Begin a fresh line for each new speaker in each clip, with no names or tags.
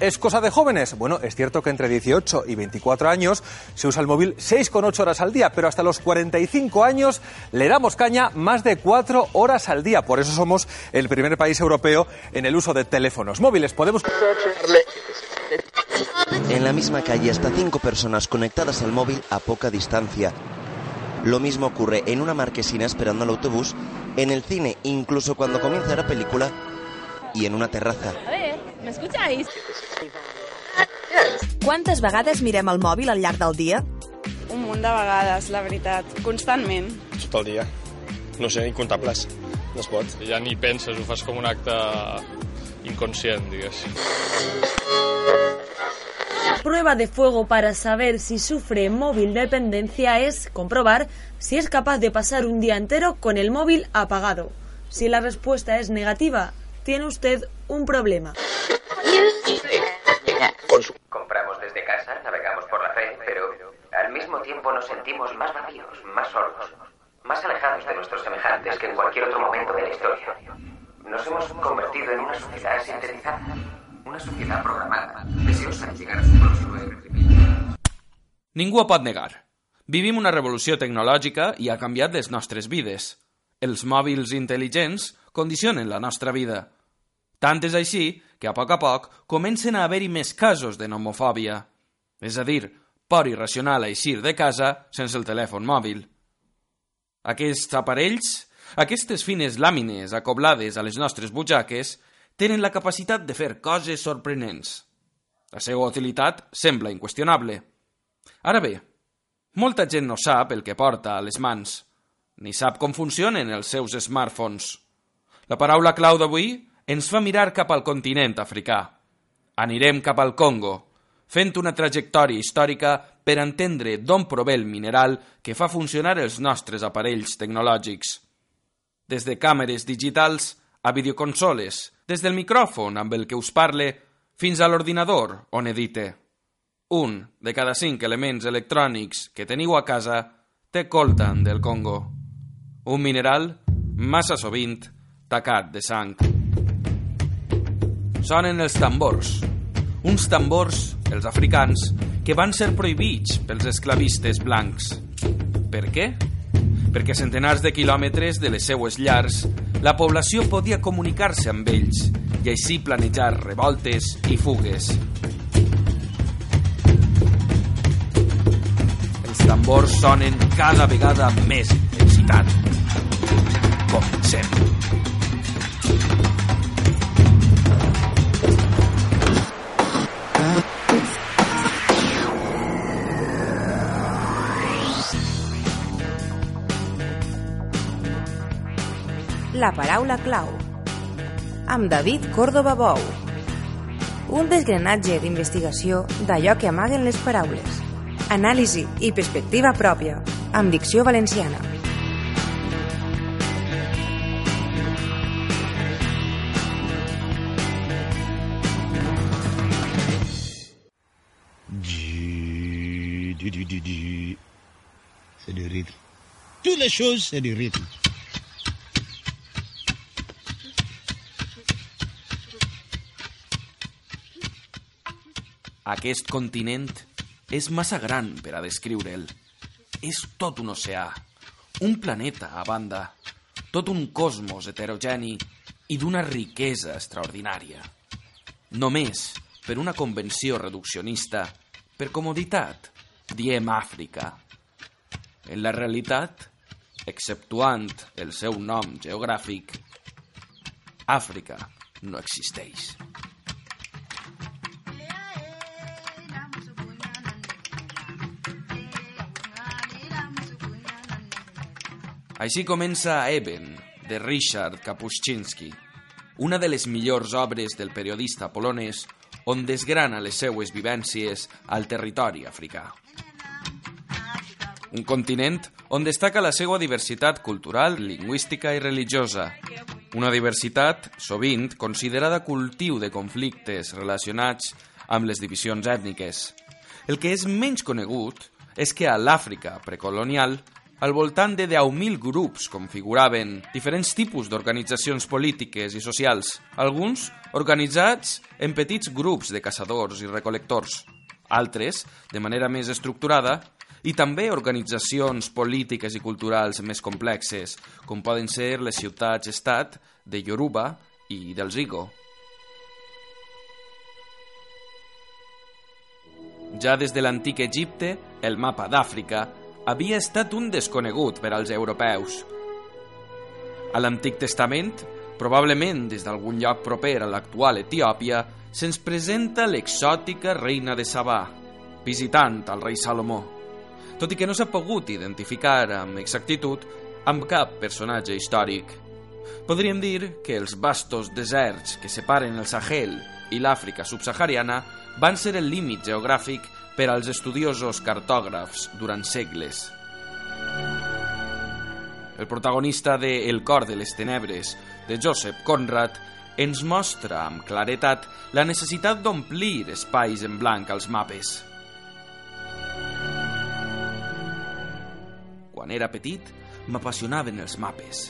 ¿Es cosa de jóvenes? Bueno, es cierto que entre 18 y 24 años se usa el móvil 6,8 horas al día, pero hasta los 45 años le damos caña más de 4 horas al día. Por eso somos el primer país europeo en el uso de teléfonos móviles. Podemos...
En la misma calle hasta 5 personas conectadas al móvil a poca distancia. Lo mismo ocurre en una marquesina esperando el autobús, en el cine, incluso cuando comienza la película, y en una terraza.
A ver, ¿me
Quantes vegades mirem el mòbil al llarg del dia?
Un munt de vegades, la veritat. Constantment.
Tot el dia. No sé, incontables. No es pot.
Ja ni penses, ho fas com un acte inconscient, diguéssim.
Prueba de fuego para saber si sufre móvil dependencia es comprobar si es capaz de pasar un día entero con el móvil apagado. Si la respuesta es negativa, tiene usted un problema.
Compramos desde casa, navegamos por la red, pero al mismo tiempo nos sentimos más vacíos, más solos, más alejados de nuestros semejantes que en cualquier otro momento de la historia. Nos hemos convertido en una sociedad sintetizada, una sociedad programada, deseosa de llegar a su próximo crecimiento.
Ningú ho pot negar. Vivim una revolució tecnològica i ha canviat les nostres vides. Els mòbils intel·ligents condicionen la nostra vida. Tant és així que a poc a poc comencen a haver-hi més casos de nomofòbia. És a dir, por irracional a eixir de casa sense el telèfon mòbil. Aquests aparells, aquestes fines làmines acoblades a les nostres butxaques, tenen la capacitat de fer coses sorprenents. La seva utilitat sembla inqüestionable. Ara bé, molta gent no sap el que porta a les mans, ni sap com funcionen els seus smartphones. La paraula clau d'avui ens fa mirar cap al continent africà. Anirem cap al Congo, fent una trajectòria històrica per entendre d'on prové el mineral que fa funcionar els nostres aparells tecnològics. Des de càmeres digitals a videoconsoles, des del micròfon amb el que us parle fins a l'ordinador on edite. Un de cada cinc elements electrònics que teniu a casa té coltan del Congo. Un mineral massa sovint tacat de sang. Sonen els tambors. Uns tambors, els africans, que van ser prohibits pels esclavistes blancs. Per què? Perquè centenars de quilòmetres de les seues llars la població podia comunicar-se amb ells i així planejar revoltes i fugues. Els tambors sonen cada vegada més intensitat. Comencem.
La paraula clau. Amb David Córdoba Bou. Un desgranatge d'investigació d'allò que amaguen les paraules. Anàlisi i perspectiva pròpia amb dicció valenciana.
C'est. Toutes les choses, c'est du rythme.
Aquest continent és massa gran per a descriure'l. És tot un oceà, un planeta a banda, tot un cosmos heterogeni i d'una riquesa extraordinària. Només per una convenció reduccionista, per comoditat, diem Àfrica. En la realitat, exceptuant el seu nom geogràfic, Àfrica no existeix. Així comença Eben, de Richard Kapuscinski, una de les millors obres del periodista polonès on desgrana les seues vivències al territori africà. Un continent on destaca la seva diversitat cultural, lingüística i religiosa, una diversitat sovint considerada cultiu de conflictes relacionats amb les divisions ètniques. El que és menys conegut és que a l'Àfrica precolonial al voltant de 10.000 grups configuraven diferents tipus d'organitzacions polítiques i socials, alguns organitzats en petits grups de caçadors i recolectors, altres de manera més estructurada i també organitzacions polítiques i culturals més complexes, com poden ser les ciutats-estat de Yoruba i del Zigo. Ja des de l'antic Egipte, el mapa d'Àfrica havia estat un desconegut per als europeus. A l'Antic Testament, probablement des d'algun lloc proper a l'actual Etiòpia, se'ns presenta l'exòtica reina de Sabà, visitant al rei Salomó. Tot i que no s'ha pogut identificar amb exactitud amb cap personatge històric. Podríem dir que els vastos deserts que separen el Sahel i l'Àfrica subsahariana van ser el límit geogràfic per als estudiosos cartògrafs durant segles. El protagonista de El cor de les tenebres, de Joseph Conrad, ens mostra amb claretat la necessitat d'omplir espais en blanc als mapes. Quan era petit, m'apassionaven els mapes.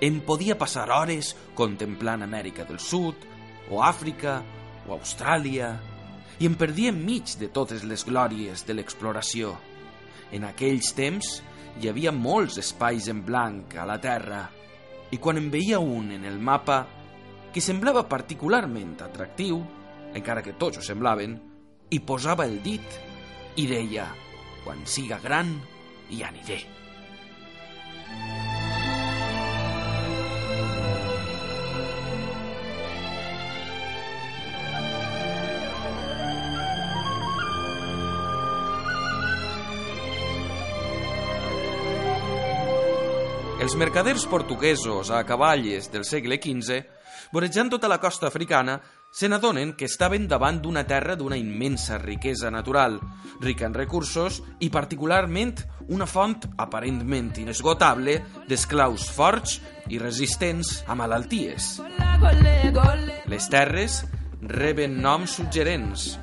Em podia passar hores contemplant Amèrica del Sud, o Àfrica, o Austràlia, i em perdia enmig de totes les glòries de l'exploració. En aquells temps hi havia molts espais en blanc a la Terra, i quan en veia un en el mapa que semblava particularment atractiu, encara que tots ho semblaven, hi posava el dit i deia, quan siga gran, hi aniré. Els mercaders portuguesos a cavalles del segle XV, vorejant tota la costa africana, se n'adonen que estaven davant d'una terra d'una immensa riquesa natural, rica en recursos i particularment una font aparentment inesgotable d'esclaus forts i resistents a malalties. Les terres reben noms suggerents,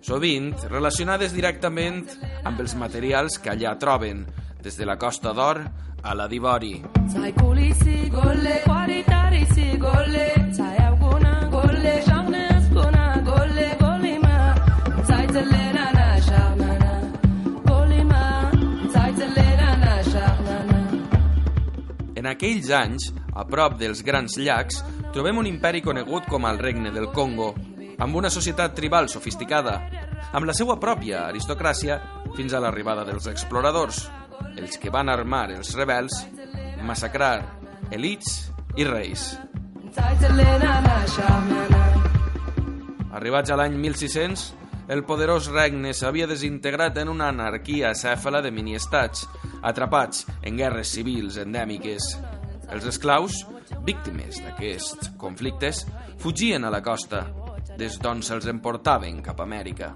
sovint relacionades directament amb els materials que allà troben, des de la Costa d'Or a la d'Ivori. En aquells anys, a prop dels grans llacs, trobem un imperi conegut com el Regne del Congo, amb una societat tribal sofisticada, amb la seva pròpia aristocràcia fins a l'arribada dels exploradors, els que van armar els rebels, massacrar elits i reis. Arribats a l'any 1600, el poderós regne s'havia desintegrat en una anarquia acèfala de miniestats, atrapats en guerres civils endèmiques. Els esclaus, víctimes d'aquests conflictes, fugien a la costa, des d'on se'ls emportaven cap a Amèrica.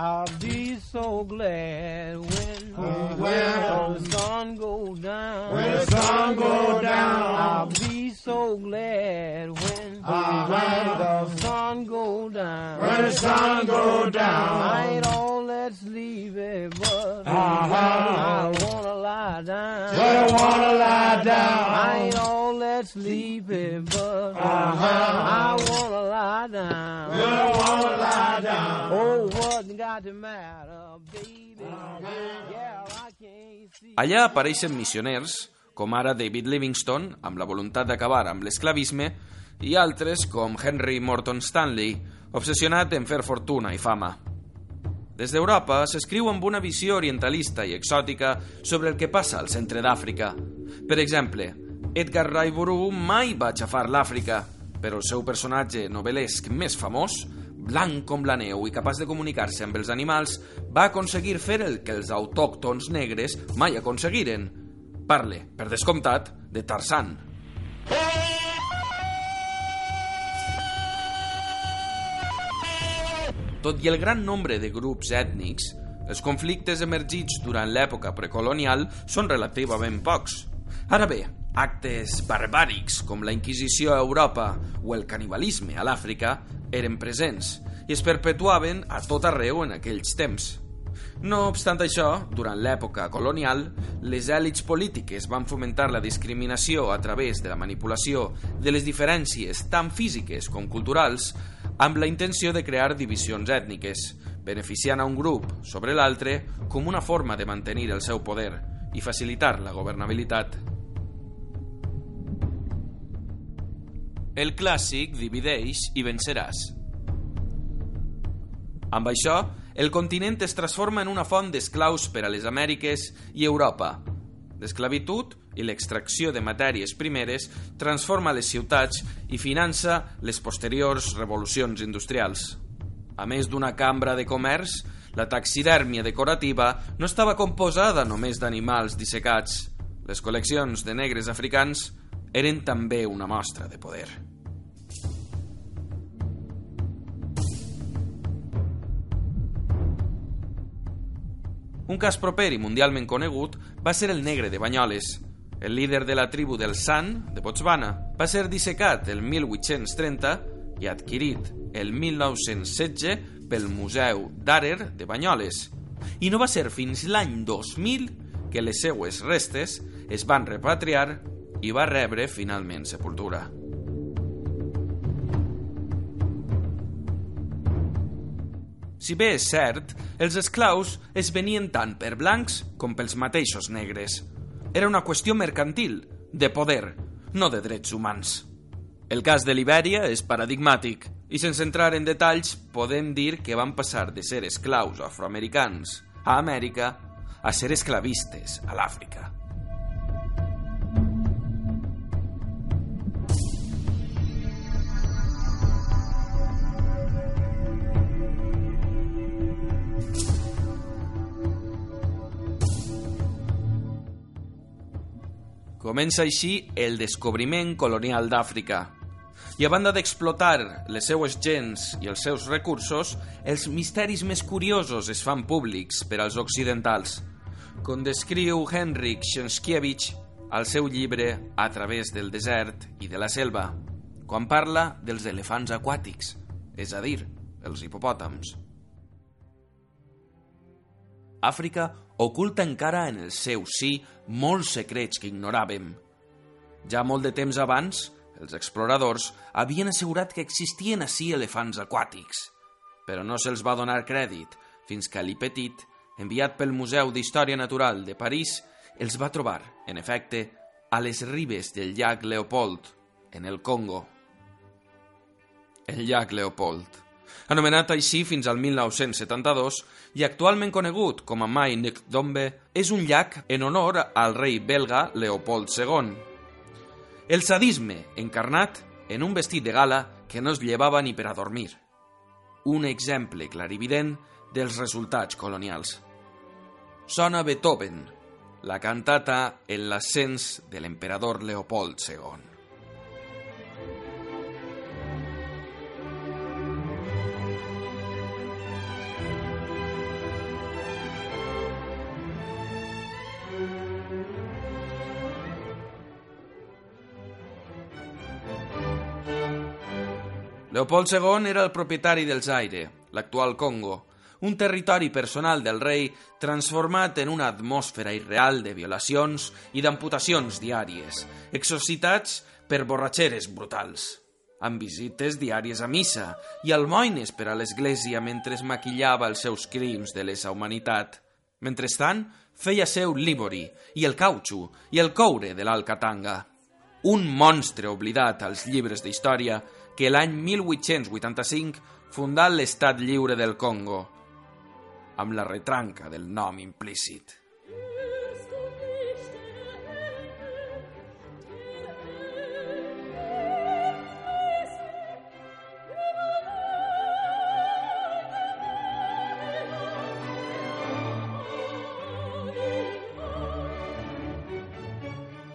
I'll be so glad when,
Oh, when
when the sun goes down.
when the sun go down.
I'll be so glad when,
Ah,
when the sun go down.
when the sun go down.
I ain't all that sleepy, but
Uh-huh.
I wanna lie down.
Just wanna lie down.
I ain't all that sleepy, but
Uh-huh.
I wanna lie down.
Just wanna lie down.
Oh, what got the matter, baby? Yeah, I can't see.
Allà apareixen missioners, com ara David Livingstone, amb la voluntat d'acabar amb l'esclavisme, i altres com Henry Morton Stanley, obsessionat en fer fortuna i fama. Des d'Europa s'escriu amb una visió orientalista i exòtica sobre el que passa al centre d'Àfrica. Per exemple, Edgar Ray mai va aixafar l'Àfrica, però el seu personatge novel·lesc més famós, blanc com la neu i capaç de comunicar-se amb els animals, va aconseguir fer el que els autòctons negres mai aconseguiren. Parle, per descomptat, de Tarzan. Tot i el gran nombre de grups ètnics, els conflictes emergits durant l'època precolonial són relativament pocs. Ara bé, actes barbàrics com la Inquisició a Europa o el canibalisme a l'Àfrica eren presents i es perpetuaven a tot arreu en aquells temps. No obstant això, durant l'època colonial, les èlits polítiques van fomentar la discriminació a través de la manipulació de les diferències tant físiques com culturals amb la intenció de crear divisions ètniques, beneficiant a un grup sobre l'altre com una forma de mantenir el seu poder i facilitar la governabilitat. El clàssic divideix i venceràs. Amb això, el continent es transforma en una font d'esclaus per a les Amèriques i Europa. L'esclavitud i l'extracció de matèries primeres transforma les ciutats i finança les posteriors revolucions industrials. A més d'una cambra de comerç, la taxidèrmia decorativa no estava composada només d'animals dissecats. Les col·leccions de negres africans eren també una mostra de poder. Un cas proper i mundialment conegut va ser el negre de Banyoles. El líder de la tribu del San, de Botswana, va ser dissecat el 1830 i adquirit el 1916 pel Museu d'Àrer de Banyoles. I no va ser fins l'any 2000 que les seues restes es van repatriar i va rebre finalment sepultura. Si bé és cert, els esclaus es venien tant per blancs com pels mateixos negres. Era una qüestió mercantil, de poder, no de drets humans. El cas de Libèria és paradigmàtic, i sense entrar en detalls, podem dir que van passar de ser esclaus afroamericans a Amèrica a ser esclavistes a l'Àfrica. Comença així el descobriment colonial d'Àfrica. I a banda d'explotar les seues gens i els seus recursos, els misteris més curiosos es fan públics per als occidentals, com descriu Henrik Sienkiewicz al seu llibre A través del desert i de la selva, quan parla dels elefants aquàtics, és a dir, els hipopòtams. Àfrica oculta encara en el seu sí molts secrets que ignoràvem. Ja molt de temps abans, els exploradors havien assegurat que existien ací elefants aquàtics, però no se'ls va donar crèdit fins que Ali Petit, enviat pel Museu d'Història Natural de París, els va trobar, en efecte, a les ribes del llac Leopold, en el Congo. El llac Leopold anomenat així fins al 1972 i actualment conegut com a Mai Dombe, és un llac en honor al rei belga Leopold II. El sadisme encarnat en un vestit de gala que no es llevava ni per a dormir. Un exemple clarivident dels resultats colonials. Sona Beethoven, la cantata en l'ascens de l'emperador Leopold II. Leopold II era el propietari del Zaire, l'actual Congo, un territori personal del rei transformat en una atmosfera irreal de violacions i d'amputacions diàries, exorcitats per borratxeres brutals, amb visites diàries a missa i almoines per a l'església mentre es maquillava els seus crims de lesa humanitat. Mentrestant, feia seu l'Ibori i el cautxu i el coure de l'Alcatanga. Un monstre oblidat als llibres d'història que l'any 1885 fundà l'Estat Lliure del Congo, amb la retranca del nom implícit.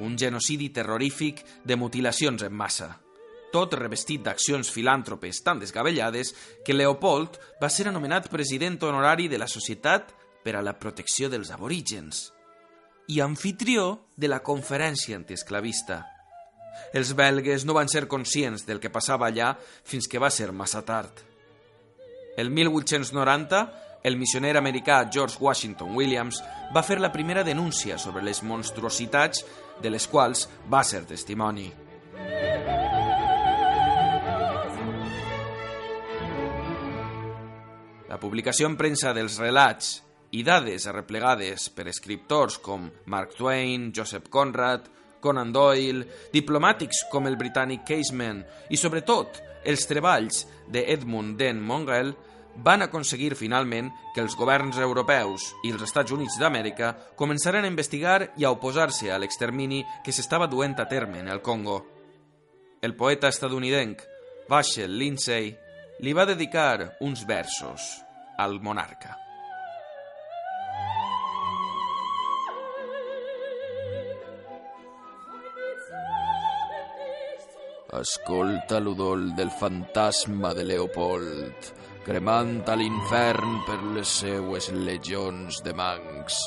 Un genocidi terrorífic de mutilacions en massa tot revestit d'accions filàntropes tan desgavellades que Leopold va ser anomenat president honorari de la Societat per a la Protecció dels Aborígens i anfitrió de la conferència antiesclavista. Els belgues no van ser conscients del que passava allà fins que va ser massa tard. El 1890, el missioner americà George Washington Williams va fer la primera denúncia sobre les monstruositats de les quals va ser testimoni. La publicació en premsa dels relats i dades arreplegades per escriptors com Mark Twain, Joseph Conrad, Conan Doyle, diplomàtics com el britànic Caseman i, sobretot, els treballs d'Edmund Den Mongel van aconseguir finalment que els governs europeus i els Estats Units d'Amèrica començaran a investigar i a oposar-se a l'extermini que s'estava duent a terme en el Congo. El poeta estadounidenc Vachel Lindsay li va dedicar uns versos al monarca. Escolta l'udol del fantasma de Leopold, cremant a l'infern per les seues legions de mancs.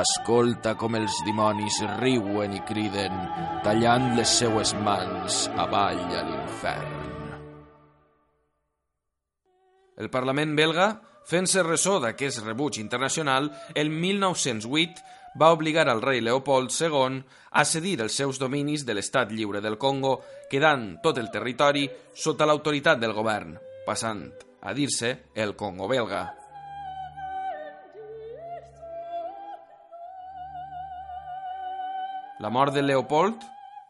Escolta com els dimonis riuen i criden, tallant les seues mans avall a l'infern. El Parlament belga, fent-se ressò d'aquest rebuig internacional, el 1908 va obligar al rei Leopold II a cedir els seus dominis de l'estat lliure del Congo, quedant tot el territori sota l'autoritat del govern, passant a dir-se el Congo belga. La mort de Leopold,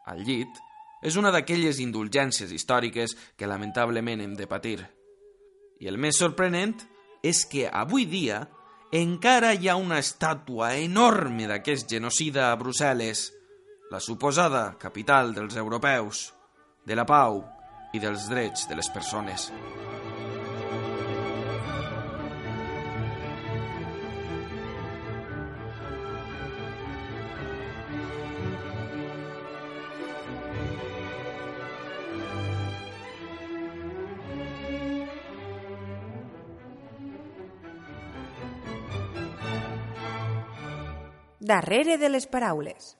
al llit, és una d'aquelles indulgències històriques que lamentablement hem de patir. I el més sorprenent és que avui dia encara hi ha una estàtua enorme d'aquest genocida a Brussel·les, la suposada capital dels europeus, de la pau i dels drets de les persones.
Darrere de les paraules.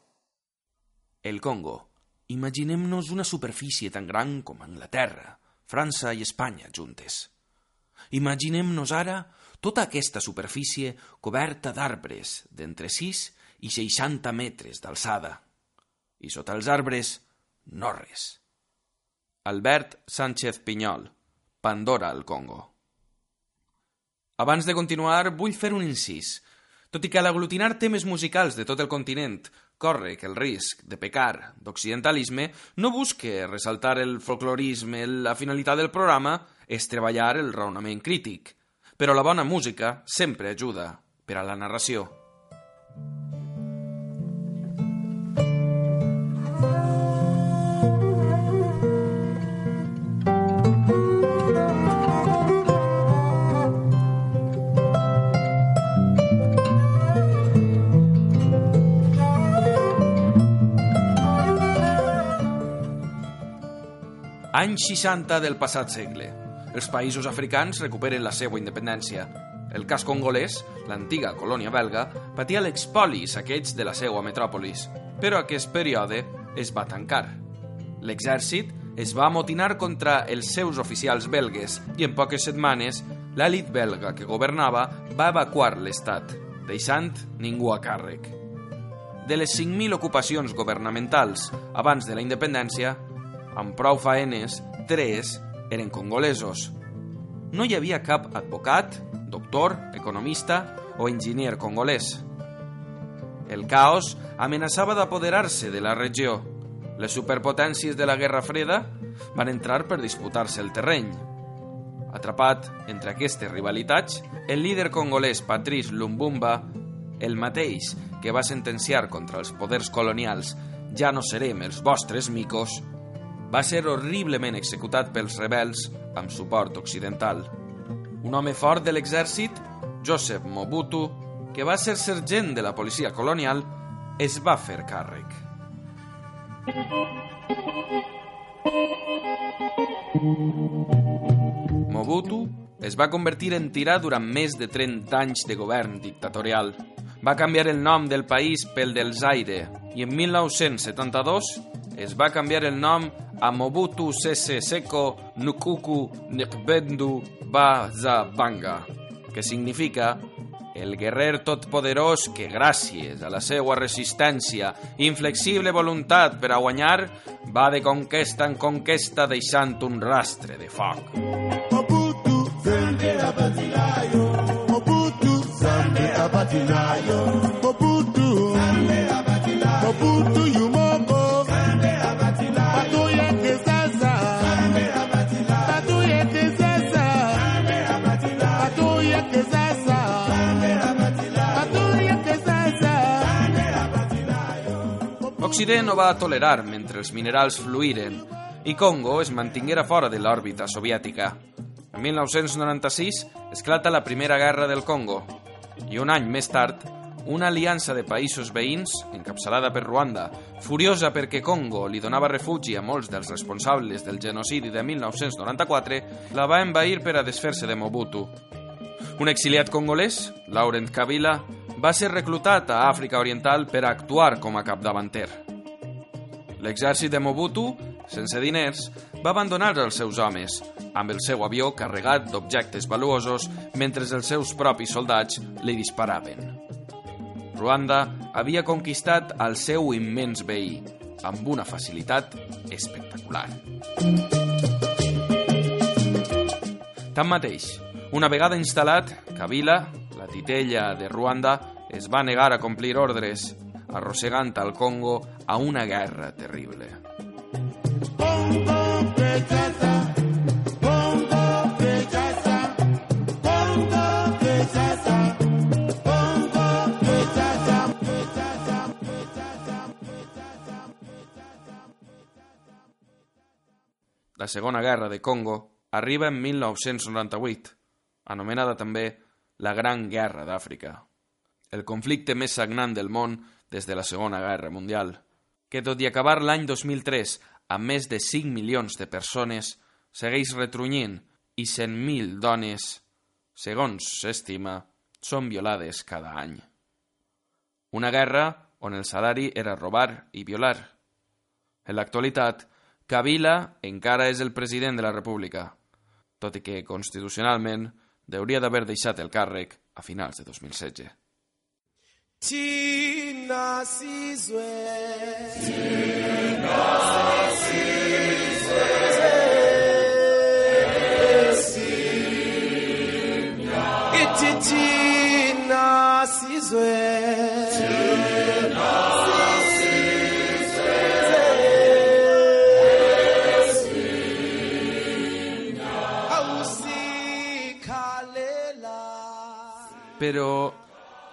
El Congo. Imaginem-nos una superfície tan gran com Anglaterra, França i Espanya juntes. Imaginem-nos ara tota aquesta superfície coberta d'arbres d'entre 6 i 60 metres d'alçada. I sota els arbres, no res. Albert Sánchez Pinyol, Pandora al Congo. Abans de continuar, vull fer un incís. Tot i que l'aglutinar temes musicals de tot el continent corre que el risc de pecar d'occidentalisme no busque ressaltar el folclorisme, la finalitat del programa és treballar el raonament crític. Però la bona música sempre ajuda per a la narració. Anys 60 del passat segle. Els països africans recuperen la seva independència. El cas congolès, l'antiga colònia belga, patia l'expoli i saqueig de la seva metròpolis, però aquest període es va tancar. L'exèrcit es va amotinar contra els seus oficials belgues i en poques setmanes l'elit belga que governava va evacuar l'estat, deixant ningú a càrrec. De les 5.000 ocupacions governamentals abans de la independència, amb prou faenes, tres eren congolesos. No hi havia cap advocat, doctor, economista o enginyer congolès. El caos amenaçava d'apoderar-se de la regió. Les superpotències de la Guerra Freda van entrar per disputar-se el terreny. Atrapat entre aquestes rivalitats, el líder congolès Patrice Lumbumba, el mateix que va sentenciar contra els poders colonials ja no serem els vostres micos, va ser horriblement executat pels rebels amb suport occidental. Un home fort de l'exèrcit, Joseph Mobutu, que va ser sergent de la policia colonial, es va fer càrrec. Mobutu es va convertir en tirà durant més de 30 anys de govern dictatorial. Va canviar el nom del país pel del Zaire i en 1972 es va canviar el nom a Mobutu Sese Seko Nukuku Nikbendu Bazabanga, que significa el guerrer totpoderós que gràcies a la seva resistència i inflexible voluntat per a va de conquesta en conquesta deixant un rastre de foc.
Mobutu
Occident no va tolerar mentre els minerals fluïren i Congo es mantinguera fora de l'òrbita soviètica. En 1996 esclata la Primera Guerra del Congo i un any més tard una aliança de països veïns, encapçalada per Ruanda, furiosa perquè Congo li donava refugi a molts dels responsables del genocidi de 1994, la va envair per a desfer-se de Mobutu. Un exiliat congolès, Laurent Kabila, va ser reclutat a Àfrica Oriental per actuar com a capdavanter. L'exèrcit de Mobutu, sense diners, va abandonar els seus homes, amb el seu avió carregat d'objectes valuosos mentre els seus propis soldats li disparaven. Ruanda havia conquistat el seu immens veí, amb una facilitat espectacular. Tanmateix, una vegada instal·lat, Kabila, la titella de Ruanda, es va negar a complir ordres, arrossegant al Congo a una guerra terrible. La Segona Guerra de Congo arriba en 1998, anomenada també la Gran Guerra d'Àfrica, el conflicte més sagnant del món des de la Segona Guerra Mundial, que tot i acabar l'any 2003 amb més de 5 milions de persones, segueix retrunyint i 100.000 dones, segons s'estima, són violades cada any. Una guerra on el salari era robar i violar. En l'actualitat, Kabila encara és el president de la República, tot i que constitucionalment hauria d'haver deixat el càrrec a finals de 2016.
Tina Sizwe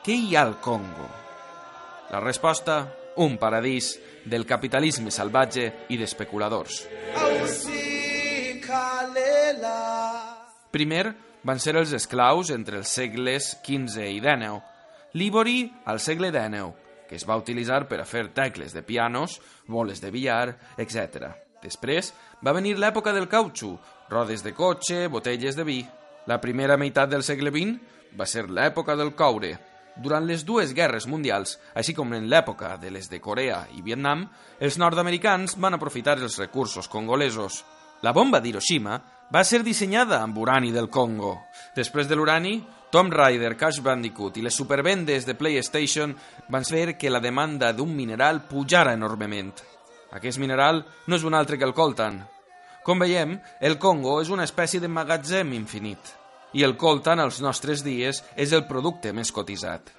què hi ha al Congo? La resposta, un paradís del capitalisme salvatge i d'especuladors. Primer van ser els esclaus entre els segles XV i XIX, l'ivori al segle XIX, que es va utilitzar per a fer tecles de pianos, boles de billar, etc. Després va venir l'època del cautxú, rodes de cotxe, botelles de vi. La primera meitat del segle XX va ser l'època del coure. Durant les dues guerres mundials, així com en l'època de les de Corea i Vietnam, els nord-americans van aprofitar els recursos congolesos. La bomba d'Hiroshima va ser dissenyada amb urani del Congo. Després de l'urani, Tomb Raider, Crash Bandicoot i les supervendes de PlayStation van fer que la demanda d'un mineral pujara enormement. Aquest mineral no és un altre que el coltan. Com veiem, el Congo és una espècie de magatzem infinit i el coltan als nostres dies és el producte més cotitzat.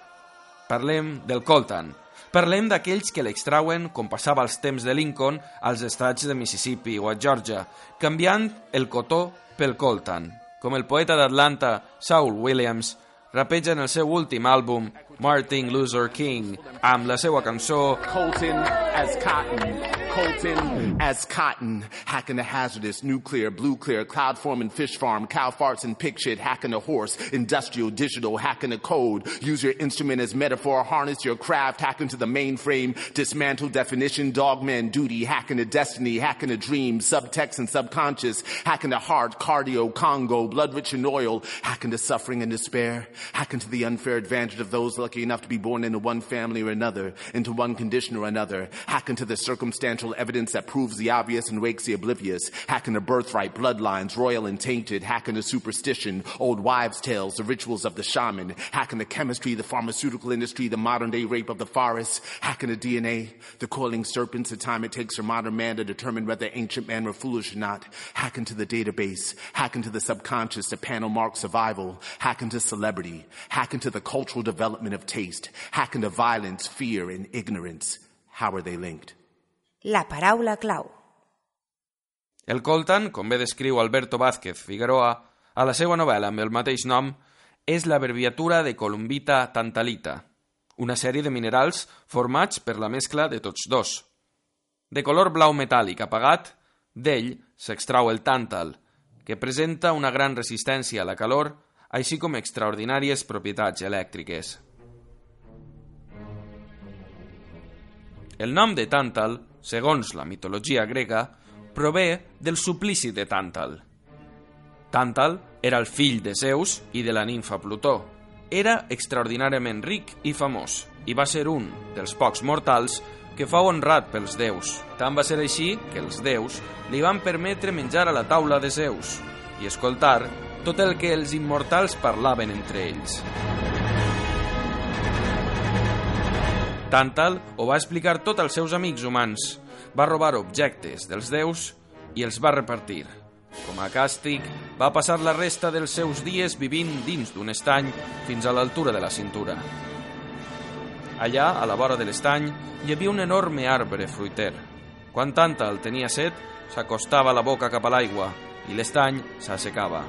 Parlem del coltan. Parlem d'aquells que l'extrauen, com passava als temps de Lincoln, als estats de Mississippi o a Georgia, canviant el cotó pel coltan, com el poeta d'Atlanta, Saul Williams, rapeja en el seu últim àlbum, Martin Luther King, amb la seva cançó
Colton as cotton. Colton as cotton. Hacking the hazardous nuclear, blue clear, cloud forming fish farm, cow farts and pig shit, hacking a horse, industrial, digital, hacking a code. Use your instrument as metaphor, harness your craft, hacking to the mainframe, dismantle definition, dogman duty, hacking a destiny, hacking a dream, subtext and subconscious, hacking the heart, cardio, Congo, blood rich in oil, hacking to suffering and despair, hacking to the unfair advantage of those lucky enough to be born into one family or another, into one condition or another, hacking to the circumstantial evidence that proves the obvious and wakes the oblivious, hacking the birthright, bloodlines, royal and tainted, hacking the superstition, old wives' tales, the rituals of the shaman, hacking the chemistry, the pharmaceutical industry, the modern day rape of the forest, hacking the DNA, the coiling serpents, the time it takes for modern man to determine whether ancient men were foolish or not, hacking to the database, hacking to the subconscious to panel mark survival, hacking to celebrity, hacking to the cultural development of taste, hacking to violence, fear, and ignorance. How are they linked?
La paraula clau.
El coltan, com bé descriu Alberto Vázquez Figueroa, a la seva novel·la amb el mateix nom, és l'abreviatura de columbita tantalita, una sèrie de minerals formats per la mescla de tots dos. De color blau metàl·lic apagat, d'ell s'extrau el tàntal, que presenta una gran resistència a la calor, així com extraordinàries propietats elèctriques. El nom de Tàntal, segons la mitologia grega, prové del suplici de Tàntal. Tàntal era el fill de Zeus i de la ninfa Plutó. Era extraordinàriament ric i famós i va ser un dels pocs mortals que fou honrat pels déus. Tant va ser així que els déus li van permetre menjar a la taula de Zeus i escoltar tot el que els immortals parlaven entre ells. Tàntal ho va explicar tot als seus amics humans. Va robar objectes dels déus i els va repartir. Com a càstig, va passar la resta dels seus dies vivint dins d'un estany fins a l'altura de la cintura. Allà, a la vora de l'estany, hi havia un enorme arbre fruiter. Quan Tàntal tenia set, s'acostava la boca cap a l'aigua i l'estany s'assecava.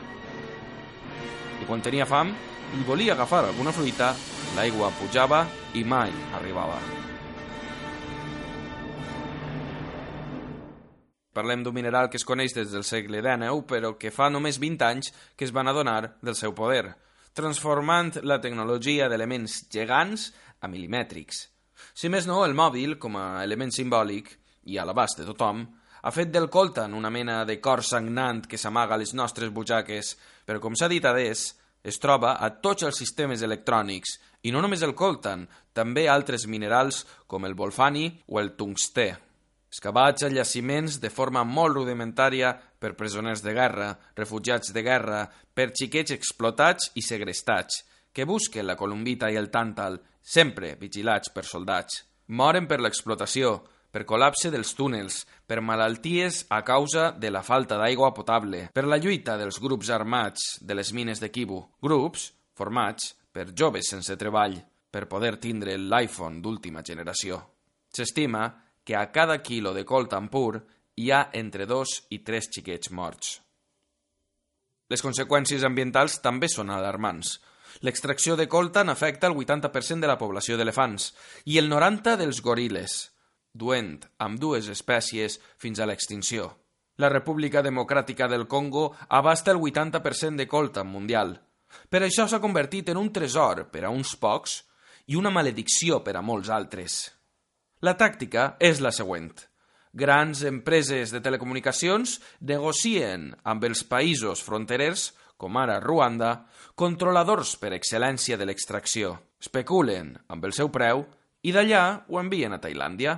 I quan tenia fam i volia agafar alguna fruita, l'aigua pujava i mai arribava. Parlem d'un mineral que es coneix des del segle XIX, però que fa només 20 anys que es van adonar del seu poder, transformant la tecnologia d'elements gegants a milimètrics. Si més no, el mòbil, com a element simbòlic, i a l'abast de tothom, ha fet del coltan una mena de cor sagnant que s'amaga a les nostres butxaques, però com s'ha dit adés, es troba a tots els sistemes electrònics, i no només el coltan, també altres minerals com el volfani o el tungstè. Excavats a llaciments de forma molt rudimentària per presoners de guerra, refugiats de guerra, per xiquets explotats i segrestats, que busquen la columbita i el tàntal, sempre vigilats per soldats. Moren per l'explotació, per col·lapse dels túnels, per malalties a causa de la falta d'aigua potable, per la lluita dels grups armats de les mines de Kibu, grups formats per joves sense treball, per poder tindre l'iPhone d'última generació. S'estima que a cada quilo de coltan pur hi ha entre dos i tres xiquets morts. Les conseqüències ambientals també són alarmants. L'extracció de coltan afecta el 80% de la població d'elefants i el 90% dels goril·les, duent amb dues espècies fins a l'extinció. La República Democràtica del Congo abasta el 80% de coltan mundial. Per això s'ha convertit en un tresor per a uns pocs i una maledicció per a molts altres. La tàctica és la següent. Grans empreses de telecomunicacions negocien amb els països fronterers, com ara Ruanda, controladors per excel·lència de l'extracció. Especulen amb el seu preu i d'allà ho envien a Tailàndia.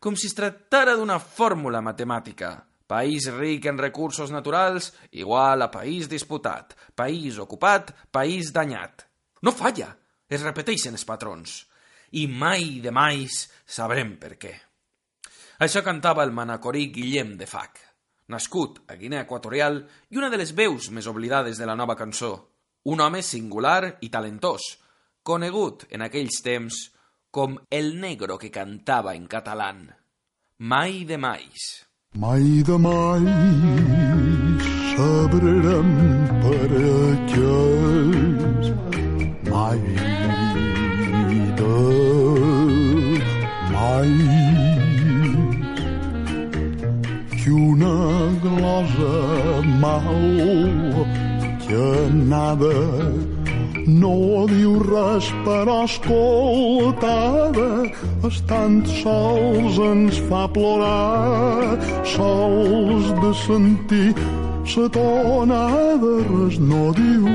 Com si es tractara d'una fórmula matemàtica. País ric en recursos naturals igual a país disputat. País ocupat, país danyat. No falla! Es repeteixen els patrons i mai de mai sabrem per què. Això cantava el manacorí Guillem de Fac, nascut a Guinea Equatorial i una de les veus més oblidades de la nova cançó. Un home singular i talentós, conegut en aquells temps com el negro que cantava en català. Mai de mais.
Mai de mai sabrem per aquells mai de mai que una glosa mal que nada no diu res però escoltada estant sols ens fa plorar sols de sentir sa tonada res no diu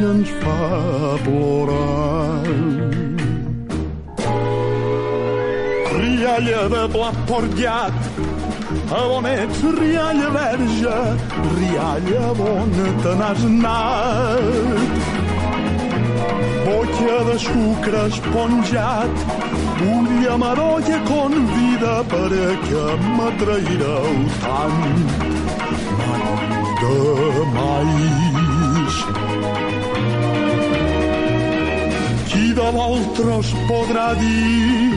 i ens fa plorar. Ria rialla de blat porllat, a on ets, rialla verge, rialla on te n'has anat. Bolla de sucre esponjat, ulla marolla convida per a que m'atraireu tant. De mais. Qui de l'altre es podrà dir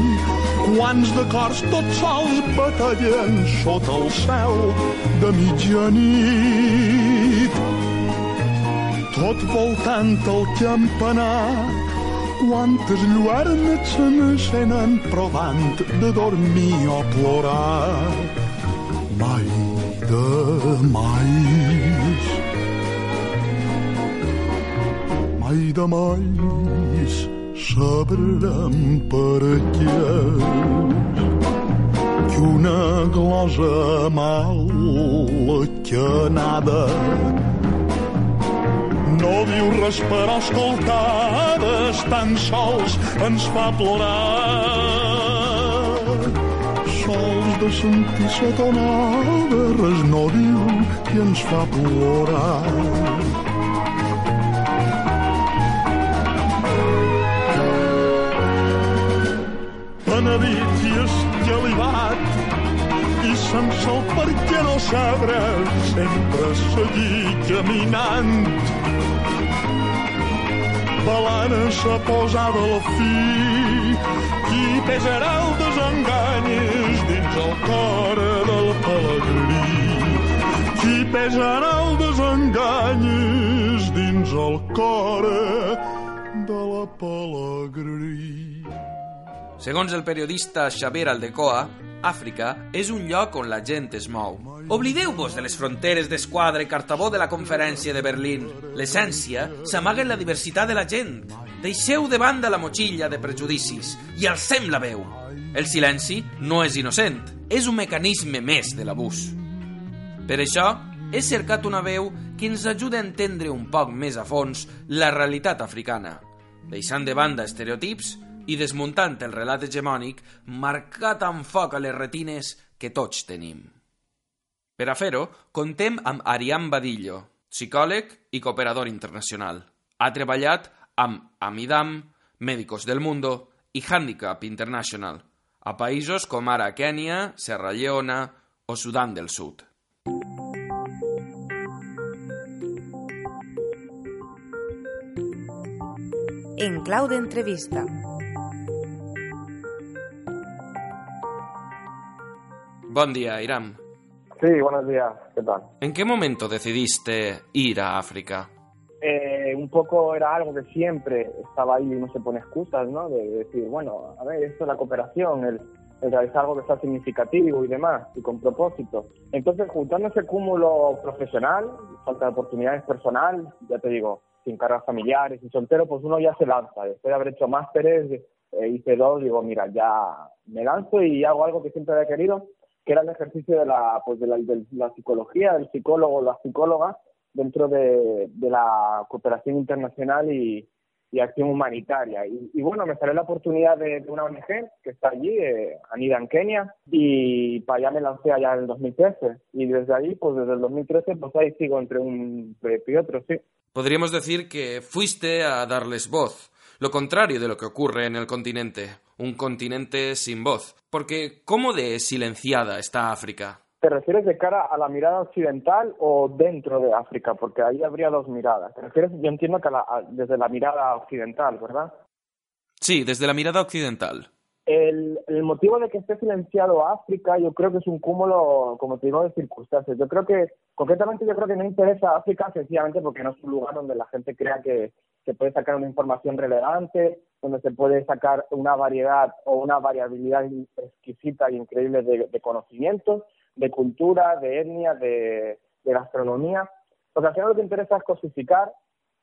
quants de cors tots sols batallen sota el cel de mitjanit. Tot voltant el campanar, quantes lluernes se n'encenen provant de dormir o plorar. Mai de mais. Mai de mais sabrem per què que una glosa mal que nada no diu res però escoltades tan sols ens fa plorar. Sols de sentir sa tonada res no diu i ens fa plorar. Penedit i escalivat i sense el per què no sabre sempre seguir caminant balana s'ha posada la fi. Qui pesarà el desenganyes dins el cor del pelegrí? Qui pesarà el desenganyes dins el cor de la pelegrí?
Segons el periodista Xavier Aldecoa, Àfrica és un lloc on la gent es mou. Oblideu-vos de les fronteres d'esquadra i cartabó de la conferència de Berlín. L'essència s'amaga en la diversitat de la gent. Deixeu de banda la motxilla de prejudicis i alcem la veu. El silenci no és innocent, és un mecanisme més de l'abús. Per això, he cercat una veu que ens ajuda a entendre un poc més a fons la realitat africana, deixant de banda estereotips i desmuntant el relat hegemònic marcat amb foc a les retines que tots tenim. Per a fer-ho, contem amb Ariam Badillo, psicòleg i cooperador internacional. Ha treballat amb Amidam, Médicos del Mundo i Handicap International, a països com ara Kènia, Serra Lleona o Sudan del Sud.
En clau d'entrevista.
Buen día, Iram.
Sí, buenos días. ¿Qué tal?
¿En qué momento decidiste ir a África?
Eh, un poco era algo que siempre estaba ahí y no se pone excusas, ¿no? De decir, bueno, a ver, esto es la cooperación, el, el realizar algo que sea significativo y demás, y con propósito. Entonces, juntando ese cúmulo profesional, falta de oportunidades personal, ya te digo, sin cargas familiares y soltero, pues uno ya se lanza. Después de haber hecho másteres, eh, hice dos, digo, mira, ya me lanzo y hago algo que siempre había querido, que era el ejercicio de la, pues de la, de la psicología, del psicólogo la psicóloga dentro de, de la cooperación internacional y, y acción humanitaria. Y, y, bueno, me salió la oportunidad de, de una ONG que está allí, eh, Anida en Kenia, y para allá me lancé allá en el 2013. Y desde ahí, pues desde el 2013, pues ahí sigo entre un proyecto y otro, sí.
Podríamos decir que fuiste a darles voz, lo contrario de lo que ocurre en el continente, un continente sin voz. Porque, ¿cómo de silenciada está África?
¿Te refieres de cara a la mirada occidental o dentro de África? Porque ahí habría dos miradas. ¿Te refieres, yo entiendo que a la, a, desde la mirada occidental, ¿verdad?
Sí, desde la mirada occidental.
El, el, motivo de que esté silenciado África, yo creo que es un cúmulo, como te digo, de circunstancias. Yo creo que, concretamente, yo creo que no interesa África sencillamente porque no es un lugar donde la gente crea que se puede sacar una información relevante, donde se puede sacar una variedad o una variabilidad exquisita e increíble de, de conocimientos, de cultura, de etnia, de, de gastronomía. Porque al final lo que interesa es cosificar,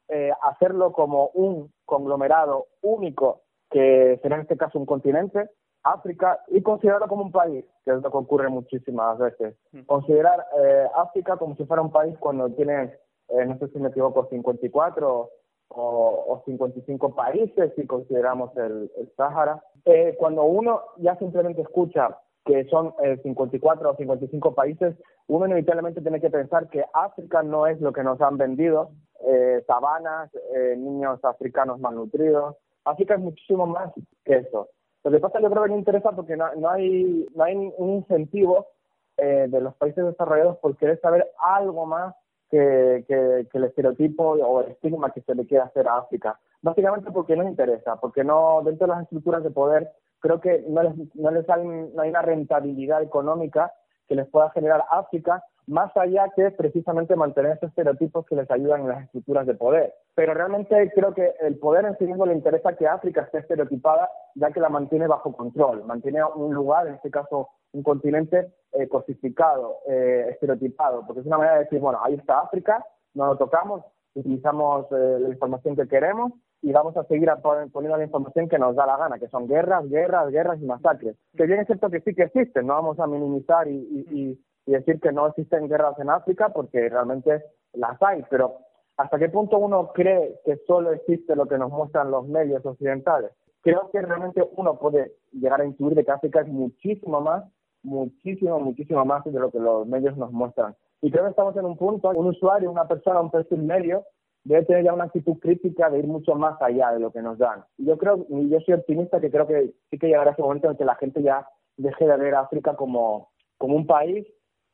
eh, hacerlo como un conglomerado único que será en este caso un continente, África, y considerarlo como un país, que es lo que ocurre muchísimas veces. Considerar eh, África como si fuera un país cuando tiene, eh, no sé si me equivoco, 54 o, o 55 países si consideramos el, el Sáhara. Eh, cuando uno ya simplemente escucha que son eh, 54 o 55 países, uno inevitablemente tiene que pensar que África no es lo que nos han vendido, eh, sabanas, eh, niños africanos malnutridos. África es muchísimo más que eso. Lo que pasa yo creo que no interesa porque no, no hay, no hay un incentivo eh, de los países desarrollados por querer saber algo más que, que, que el estereotipo o el estigma que se le quiere hacer a África. Básicamente porque no interesa, porque no dentro de las estructuras de poder creo que no les, no les hay, no hay una rentabilidad económica que les pueda generar África más allá que precisamente mantener esos estereotipos que les ayudan en las estructuras de poder. Pero realmente creo que el poder en sí mismo le interesa que África esté estereotipada, ya que la mantiene bajo control, mantiene un lugar, en este caso un continente eh, cosificado, eh, estereotipado, porque es una manera de decir, bueno, ahí está África, no lo tocamos, utilizamos eh, la información que queremos y vamos a seguir poniendo la información que nos da la gana, que son guerras, guerras, guerras y masacres. Que bien es cierto que sí que existen, no vamos a minimizar y- y- y decir que no existen guerras en África porque realmente las hay, pero ¿hasta qué punto uno cree que solo existe lo que nos muestran los medios occidentales? Creo que realmente uno puede llegar a intuir de que África es muchísimo más, muchísimo, muchísimo más de lo que los medios nos muestran. Y creo que estamos en un punto, un usuario, una persona, un perfil medio, debe tener ya una actitud crítica de ir mucho más allá de lo que nos dan. Y yo creo, y yo soy optimista que creo que sí que llegará ese momento en que la gente ya deje de ver a África como, como un país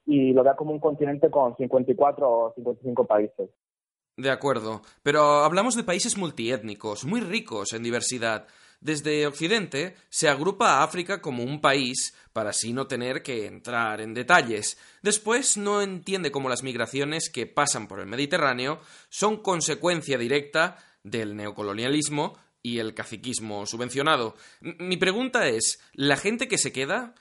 y lo vea como un continente con 54 o 55 países.
De acuerdo, pero hablamos de países multiétnicos, muy ricos en diversidad. Desde Occidente se agrupa a África como un país para así no tener que entrar en detalles. Después no entiende cómo las migraciones que pasan por el Mediterráneo son consecuencia directa del neocolonialismo y el caciquismo subvencionado. Mi pregunta es, ¿la gente que se queda,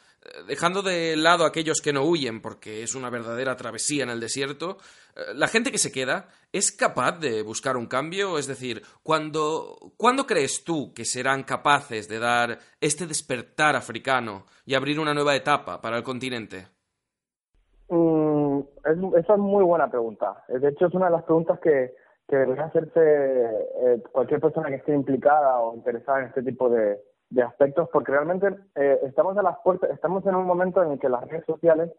dejando de lado a aquellos que no huyen porque es una verdadera travesía en el desierto, eh, la gente que se queda es capaz de buscar un cambio? Es decir, ¿cuándo, ¿cuándo crees tú que serán capaces de dar este despertar africano y abrir una nueva etapa para el continente?
Mm, es, esa es muy buena pregunta. Eh, De hecho, es una de las preguntas que, que debería hacerse eh, cualquier persona que esté implicada o interesada en este tipo de, de aspectos, porque realmente eh, estamos a las puertas, estamos en un momento en el que las redes sociales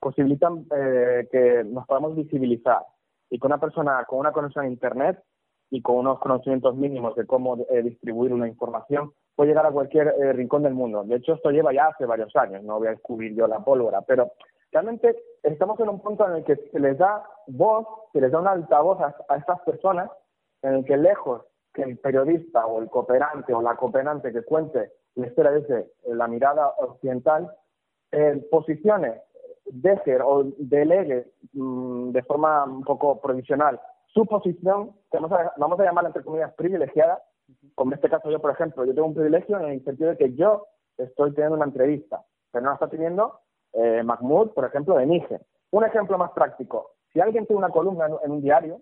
posibilitan eh, que nos podamos visibilizar y que una persona con una conexión a Internet y con unos conocimientos mínimos de cómo eh, distribuir una información puede llegar a cualquier eh, rincón del mundo. De hecho, esto lleva ya hace varios años, no voy a descubrir yo la pólvora, pero realmente estamos en un punto en el que se les da voz, se les da un altavoz a, a estas personas, en el que lejos que el periodista o el cooperante o la cooperante que cuente la historia desde la mirada occidental, eh, posicione, deje o delegue mm, de forma un poco provisional su posición, que vamos a, vamos a llamarla entre comillas privilegiada, como en este caso yo, por ejemplo, yo tengo un privilegio en el sentido de que yo estoy teniendo una entrevista, pero no la está teniendo eh, Mahmoud, por ejemplo, de Níger. Un ejemplo más práctico, si alguien tiene una columna en, en un diario,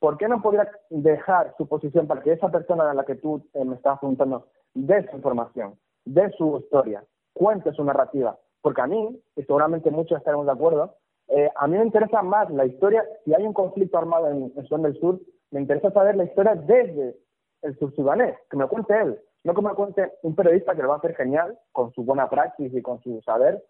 ¿por qué no podría dejar su posición para que esa persona a la que tú eh, me estás preguntando dé su información, dé su historia, cuente su narrativa? Porque a mí, y seguramente muchos estaremos de acuerdo, eh, a mí me interesa más la historia, si hay un conflicto armado en, en Sudán del Sur, me interesa saber la historia desde el sur sudanés, que me cuente él, no que me cuente un periodista que lo va a hacer genial, con su buena praxis y con su saber,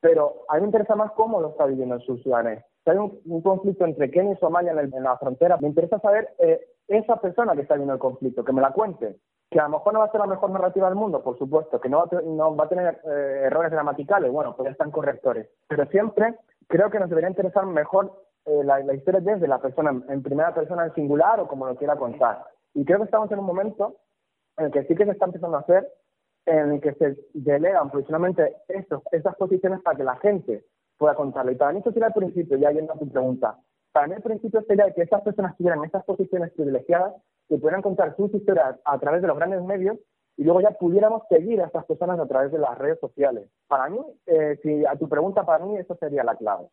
pero a mí me interesa más cómo lo está viviendo el sur sudanés. Hay un, un conflicto entre Kenia y Somalia en, el- en la frontera, me interesa saber eh, esa persona que está viviendo el conflicto, que me la cuente. Que a lo mejor no va a ser la mejor narrativa del mundo, por supuesto, que no va a, no va a tener eh, errores gramaticales, bueno, pues ya están correctores. Pero siempre creo que nos debería interesar mejor eh, la, la historia desde la persona, en, primera persona en singular o como lo quiera contar. Y creo que estamos en un momento en el que sí que se está empezando a hacer, en el que se delegan provisionalmente estos, estas posiciones para que la gente pueda contarlo. Y para mí eso sería el principio, ya yendo a tu pregunta. Para mí el principio sería que estas personas tuvieran estas posiciones privilegiadas, que pudieran contar sus historias a través de los grandes medios y luego ya pudiéramos seguir a estas personas a través de las redes sociales. Para mí, eh, si a tu pregunta, para mí eso sería la clave.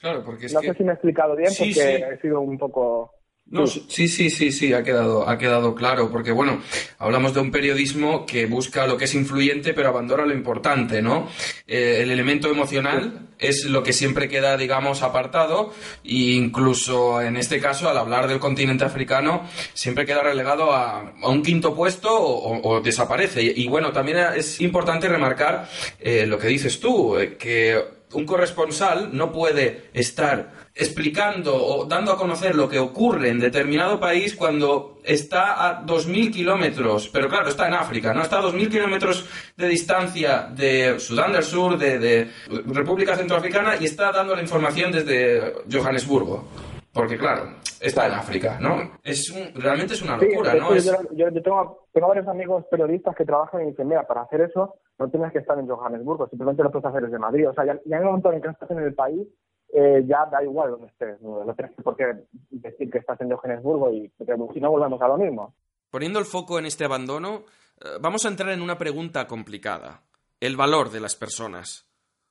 Claro, porque es
no
que...
sé si me he explicado bien
Sí,
porque
sí.
he sido un poco
No, sí, sí, sí, sí, ha quedado, ha quedado claro, porque bueno, hablamos de un periodismo que busca lo que es influyente, pero abandona lo importante, ¿no? Eh, el elemento emocional es lo que siempre queda, digamos, apartado, e incluso en este caso, al hablar del continente africano, siempre queda relegado a, a un quinto puesto o, desaparece. Y, y, bueno, también es importante remarcar eh, lo que dices tú, eh, que un corresponsal no puede estar explicando o dando a conocer lo que ocurre en determinado país cuando está a 2.000 kilómetros, pero claro, está en África, ¿no? Está a 2.000 kilómetros de distancia de Sudán del Sur, de, de República Centroafricana y está dando la información desde Johannesburgo. Porque claro, está en África, ¿no? Es un- realmente es una
Sí,
locura,
de
¿no? Es-
yo, yo- tengo, tengo varios amigos periodistas que trabajan y dicen, mira, para hacer eso no tienes que estar en Johannesburgo, simplemente lo puedes hacer desde Madrid. O sea, ya, ya en el momento en que estás en el país, eh, ya da igual donde estés. No, tienes por qué decir que estás en Johannesburgo y si no volvemos a lo mismo.
Poniendo el foco en este abandono, eh, vamos a entrar en una pregunta complicada. El valor de las personas.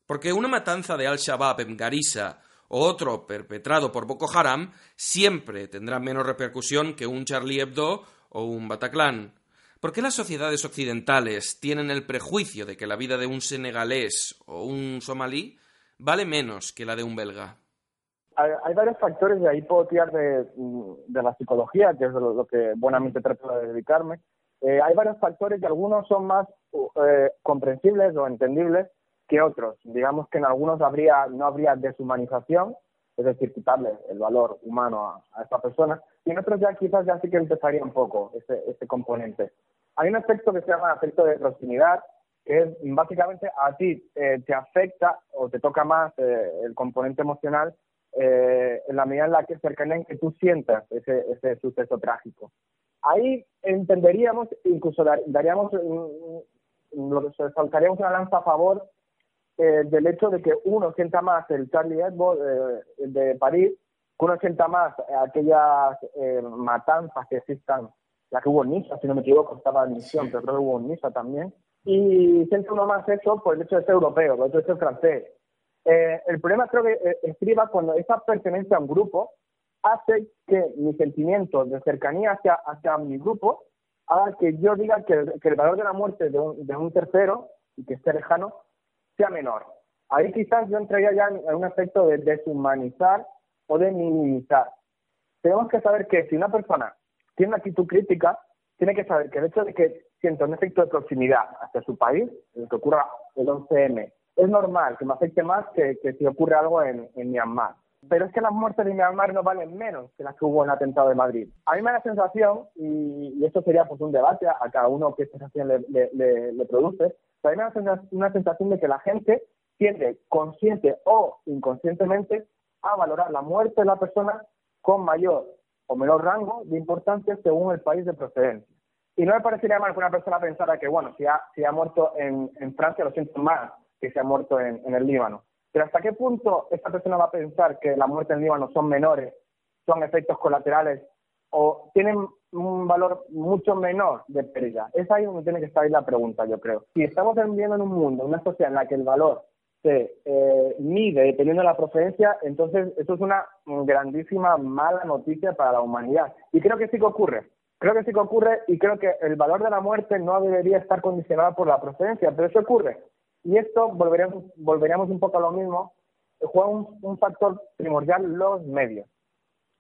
Porque una matanza de Al-Shabaab en Garissa o otro perpetrado por Boko Haram siempre tendrá menos repercusión que un Charlie Hebdo o un Bataclan. ¿Por qué las sociedades occidentales tienen el prejuicio de que la vida de un senegalés o un somalí vale menos que la de un belga?
Hay, varios factores y ahí puedo tirar de, mm, de la psicología, que es lo, lo que buenamente trato de dedicarme. Eh, hay varios factores y algunos son más eh, comprensibles o entendibles que otros. Digamos que en algunos habría, no habría deshumanización, es decir, quitarle el valor humano a, a esta persona, y en otros ya quizás ya sí que empezaría un poco ese, ese componente. Hay un aspecto que se llama efecto de proximidad, que es básicamente a ti eh, te afecta o te toca más eh, el componente emocional eh, en la medida en la que cercanía en que tú sientas ese, ese suceso trágico. Ahí entenderíamos, incluso dar- daríamos, mm, lo que saltaríamos una lanza a favor eh, del hecho de que uno sienta más el Charlie Hebdo eh, de París, que uno sienta más aquellas eh, matanzas que existan, la que hubo en Niza, si no me equivoco, estaba en misión, pero creo que hubo en Niza también, y siente uno más eso por el hecho de ser europeo, por el hecho de ser francés. Eh, el problema creo que eh, estriba cuando esa pertenencia a un grupo hace que mi sentimiento de cercanía hacia, hacia mi grupo haga que yo diga que el, valor de la muerte de un, de un tercero y que esté lejano sea menor. Ahí quizás yo entraría ya en un aspecto de deshumanizar o de minimizar. Tenemos que saber que si una persona tiene una actitud crítica, tiene que saber que el hecho de que sienta un efecto de proximidad hacia su país, el que ocurra el 11M, es normal que me afecte más que, que si ocurre algo en, Myanmar. Pero es que las muertes de Myanmar no valen menos que las que hubo en el atentado de Madrid. A mí me da la sensación, y, esto sería pues un debate a, cada uno que esta sensación le produce, pero a mí me da una, una sensación de que la gente tiende, consciente o inconscientemente, a valorar la muerte de la persona con mayor o menor rango de importancia según el país de procedencia. Y no me parecería mal que una persona pensara que, bueno, si ha, si ha muerto en, en Francia, lo siento más que si ha muerto en, en el Líbano. Pero ¿hasta qué punto esta persona va a pensar que la muerte en Líbano son menores, son efectos colaterales o tienen un valor mucho menor de pérdida? Es ahí donde tiene que estar ahí la pregunta, yo creo. Si estamos viviendo en un mundo, en una sociedad en la que el valor se eh, mide dependiendo de la procedencia, entonces eso es una grandísima mala noticia para la humanidad. Y creo que sí que ocurre. Creo que sí que ocurre y creo que el valor de la muerte no debería estar condicionado por la procedencia, pero eso ocurre. Y esto volveríamos, volveríamos un poco a lo mismo. Juega un, un factor primordial los medios.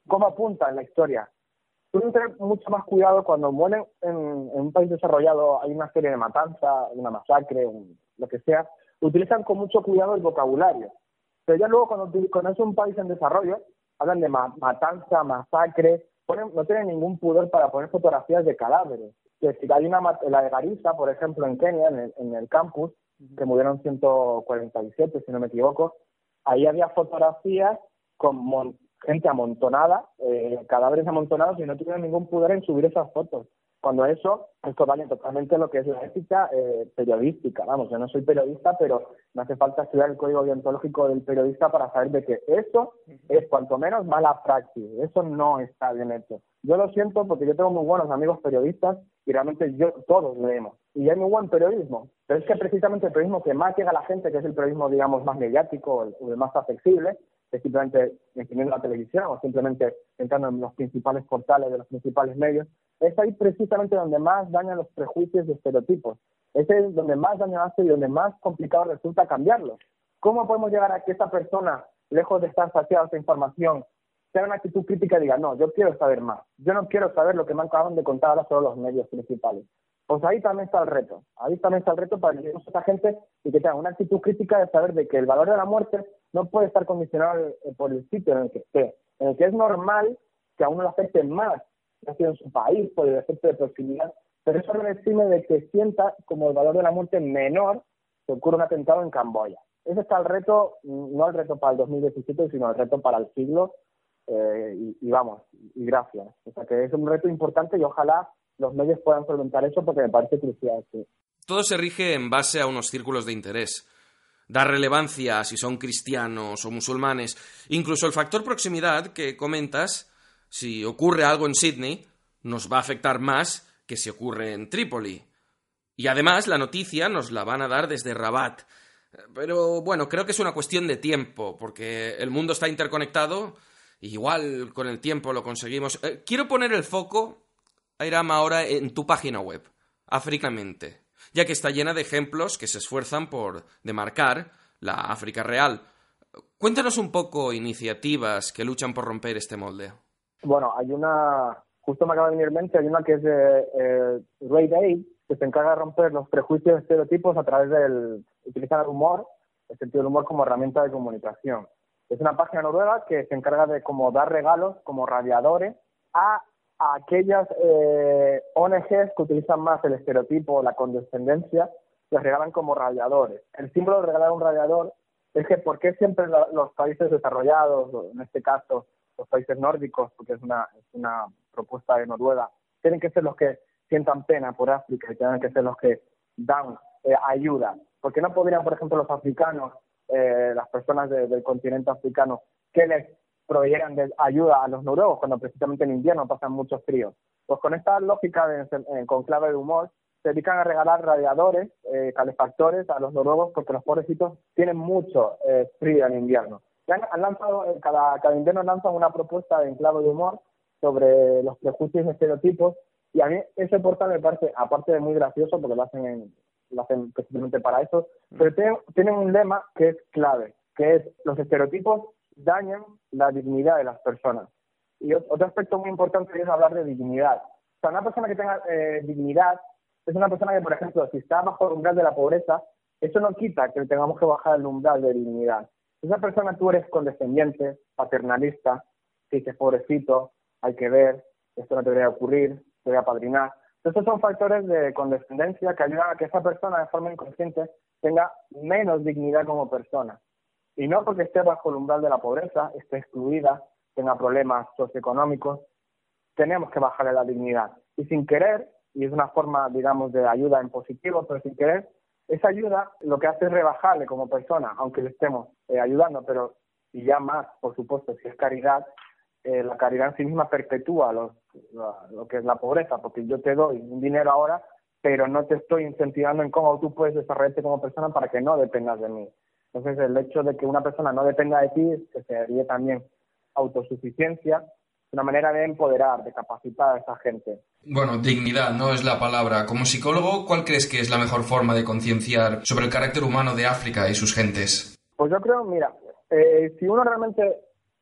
¿Cómo apunta en la historia? Tienen que tener mucho más cuidado cuando mueren en, en un país desarrollado, hay una serie de matanza, una masacre, un- lo que sea, utilizan con mucho cuidado el vocabulario. Pero ya luego cuando, cuando es un país en desarrollo, hablan de ma- matanza, masacre, ponen- no tienen ningún pudor para poner fotografías de cadáveres. Que si hay una, la de Garissa, por ejemplo, en Kenia, en el, en el campus, que murieron 147, si no me equivoco, ahí había fotografías con mon- gente amontonada, eh, cadáveres amontonados y no tuvieron ningún pudor en subir esas fotos. Cuando eso, esto vale totalmente lo que es la ética eh, periodística. Vamos, yo no soy periodista, pero me hace falta estudiar el código deontológico del periodista para saber de que eso es cuanto menos mala praxis. Eso no está bien hecho. Yo lo siento porque yo tengo muy buenos amigos periodistas y realmente yo todos leemos. Y hay muy buen periodismo. Pero es que precisamente el periodismo que más llega a la gente, que es el periodismo, digamos, más mediático, el, el más accesible, es simplemente encendiendo la televisión o simplemente entrando en los principales portales de los principales medios, es ahí precisamente donde más dañan los prejuicios y estereotipos. Ese es donde más daño hace y donde más complicado resulta cambiarlos. ¿Cómo podemos llegar a que esa persona, lejos de estar saciada de esa información, tenga una actitud crítica y diga, no, yo quiero saber más, yo no quiero saber lo que me acaban de contar ahora solo los medios principales? Pues ahí también está el reto, ahí también está el reto para que lleguemos a esa gente y que tenga una actitud crítica de saber de que el valor de la muerte no puede estar condicionado eh, por el sitio en el que esté, en el que es normal que a uno le afecte más, ya sea en su país, por el efecto de proximidad, pero eso no exime de que sienta como el valor de la muerte menor que ocurre un atentado en Camboya. Ese está el reto, no el reto para el 2017, sino el reto para el siglo, eh, y, y vamos, y gracias. O sea que es un reto importante y ojalá los medios puedan solventar eso porque me parece crucial. Sí.
Todo se rige en base a unos círculos de interés. Dar relevancia a si son cristianos o musulmanes. Incluso el factor proximidad que comentas, si ocurre algo en Sydney, nos va a afectar más que si ocurre en Trípoli. Y además la noticia nos la van a dar desde Rabat. Pero bueno, creo que es una cuestión de tiempo, porque el mundo está interconectado. Igual con el tiempo lo conseguimos. Eh, quiero poner el foco, Airam, ahora en tu página web, Africamente, ya que está llena de ejemplos que se esfuerzan por demarcar la África real. Cuéntanos un poco iniciativas que luchan por romper este molde.
Bueno, hay una, justo me acaba de venir en mente, hay una que es de eh, Ray Day, que se encarga de romper los prejuicios y estereotipos a través del utilizar el humor, el sentido del humor como herramienta de comunicación. Es una página noruega que se encarga de como dar regalos como radiadores a, a aquellas eh, ONGs que utilizan más el estereotipo, la condescendencia, les regalan como radiadores. El símbolo de regalar un radiador es que ¿por qué siempre lo- los países desarrollados, o en este caso los países nórdicos, porque es una, es una propuesta de Noruega, tienen que ser los que sientan pena por África y tienen que ser los que dan eh, ayuda? ¿Por qué no podrían, por ejemplo, los africanos, eh, las personas de- del continente africano, que les proveyeran de ayuda a los noruegos cuando precisamente en invierno pasan muchos fríos? Pues con esta lógica de, eh, con clave de humor, se dedican a regalar radiadores, eh, calefactores a los noruegos porque los pobrecitos tienen mucho eh, frío en invierno. Y han, han lanzado, eh, cada, cada invierno lanzan una propuesta en clave de humor sobre los prejuicios y estereotipos y a mí ese portal me parece, aparte de muy gracioso porque lo hacen, en, lo hacen precisamente para eso, pero tienen, tienen un lema que es clave, que es los estereotipos dañan la dignidad de las personas. Y ot- otro aspecto muy importante es hablar de dignidad. O sea, una persona que tenga eh, dignidad es una persona que, por ejemplo, si está bajo el umbral de la pobreza, eso no quita que tengamos que bajar el umbral de dignidad. Esa persona tú eres condescendiente, paternalista, que dices, pobrecito, hay que ver, esto no te debería ocurrir, te voy a padrinar. Estos son factores de condescendencia que ayudan a que esa persona de forma inconsciente tenga menos dignidad como persona. Y no porque esté bajo el umbral de la pobreza, esté excluida, tenga problemas socioeconómicos, tenemos que bajarle la dignidad. Y sin querer, y es una forma, digamos, de ayuda en positivo, pero sin querer, esa ayuda lo que hace es rebajarle como persona, aunque le estemos eh, ayudando, pero y ya más, por supuesto, si es caridad, eh, la caridad en sí misma perpetúa los- lo, lo que es la pobreza, porque yo te doy un dinero ahora, pero no te estoy incentivando en cómo tú puedes desarrollarte como persona para que no dependas de mí. Entonces, el hecho de que una persona no dependa de ti, que sería también autosuficiencia, es una manera de empoderar, de capacitar a esa gente.
Bueno, dignidad no es la palabra. Como psicólogo, ¿cuál crees que es la mejor forma de concienciar sobre el carácter humano de África y sus gentes?
Pues yo creo, mira, eh, si uno realmente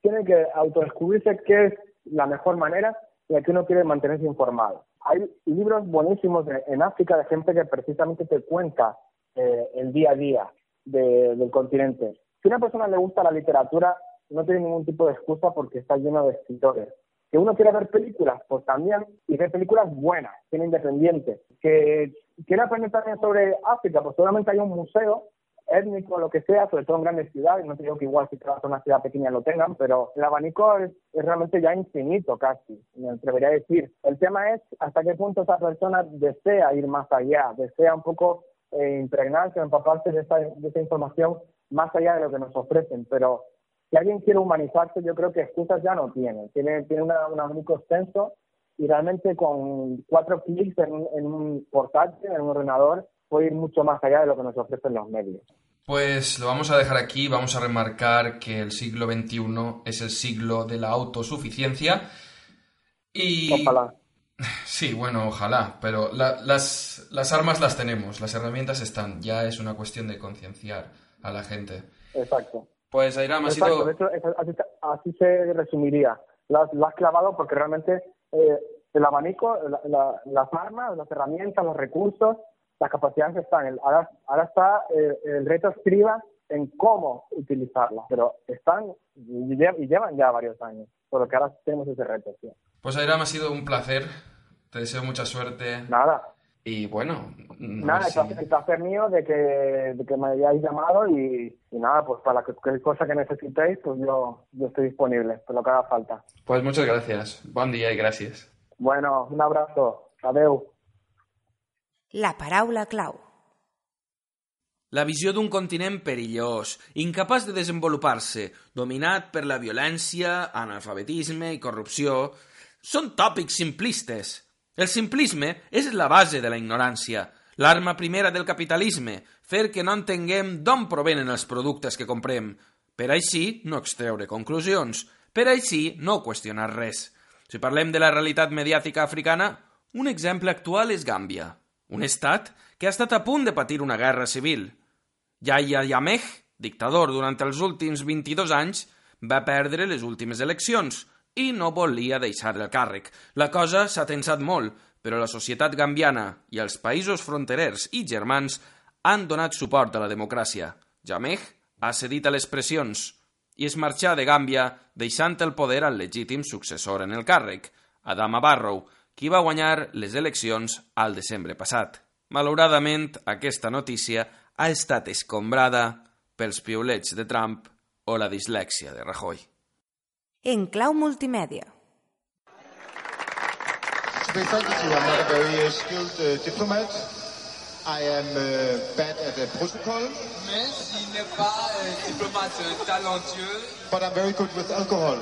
tiene que autodescubrirse qué es la mejor manera en la que uno quiere mantenerse informado. Hay libros buenísimos en África de gente que precisamente te cuenta eh, el día a día de- del continente. Si a una persona le gusta la literatura, no tiene ningún tipo de excusa porque está lleno de escritores. Que uno quiere ver películas, pues también, y ver películas buenas, cine independiente. Que quiere aprender también sobre África, pues seguramente hay un museo étnico, lo que sea, sobre todo en grandes ciudades, no te digo que igual si trabajas en una ciudad pequeña lo tengan, pero el abanico es, es realmente ya infinito casi, me atrevería a decir. El tema es hasta qué punto esa persona desea ir más allá, desea un poco eh, impregnarse, empaparse de esa, de esa información más allá de lo que nos ofrecen, pero si alguien quiere humanizarse, yo creo que excusas ya no tiene, tiene, tiene una- un abanico extenso y realmente con cuatro clics en, un- en un portátil, en un ordenador, puede ir mucho más allá de lo que nos ofrecen los medios.
Pues lo vamos a dejar aquí, vamos a remarcar que el siglo XXI es el siglo de la autosuficiencia y...
Ojalá.
Sí, bueno, ojalá, pero la- las, las armas las tenemos, las herramientas están, ya es una cuestión de concienciar a la gente.
Exacto.
Pues Airam, ha sido...
de hecho, es- así, así se resumiría. Lo has, clavado porque realmente eh, el abanico, la- la- las armas, las herramientas, los recursos, las capacidades están. El- ahora, ahora está eh, el reto escriba en cómo utilizarlas, pero están y llevan ya varios años, por lo que ahora tenemos ese reto. sí.
Pues Airam, ha sido un placer, te deseo mucha suerte.
Nada.
Y bueno, no
Nada,
sé
el placer- el placer mío de que, de que me hayáis llamado y, y nada, pues para cualquier cosa que necesitéis, pues yo, yo estoy disponible, por lo que haga falta.
Pues muchas gracias, buen día y gracias.
Bueno, un abrazo. Adeu.
La paraula clau.
La visió d'un continent perillós, incapaç de desenvolupar-se, dominat per la violència, analfabetisme i corrupció, són tòpics simplistes. El simplisme és la base de la ignorància, l'arma primera del capitalisme, fer que no entenguem d'on provenen els productes que comprem, per així no extreure conclusions, per així no qüestionar res. Si parlem de la realitat mediàtica africana, un exemple actual és Gàmbia, un estat que ha estat a punt de patir una guerra civil. Yahya Jammeh, dictador durant els últims 22 anys, va perdre les últimes eleccions i no volia deixar el càrrec. La cosa s'ha tensat molt, però la societat gambiana i els països fronterers i germans han donat suport a la democràcia. Jammeh ha cedit a les pressions i es marxà de Gàmbia deixant el poder al legítim successor en el càrrec, Adama Barrow, qui va guanyar les eleccions al desembre passat. Malauradament, aquesta notícia ha estat escombrada pels piulets de Trump o la dislèxia de Rajoy.
En clau multimèdia.
To be frank with you, I'm not a very uh, skilled uh, diplomat. I am uh, bad at uh, protocol.
Mais il n'est pas un diplomate talentueux.
But I'm very good with alcohol.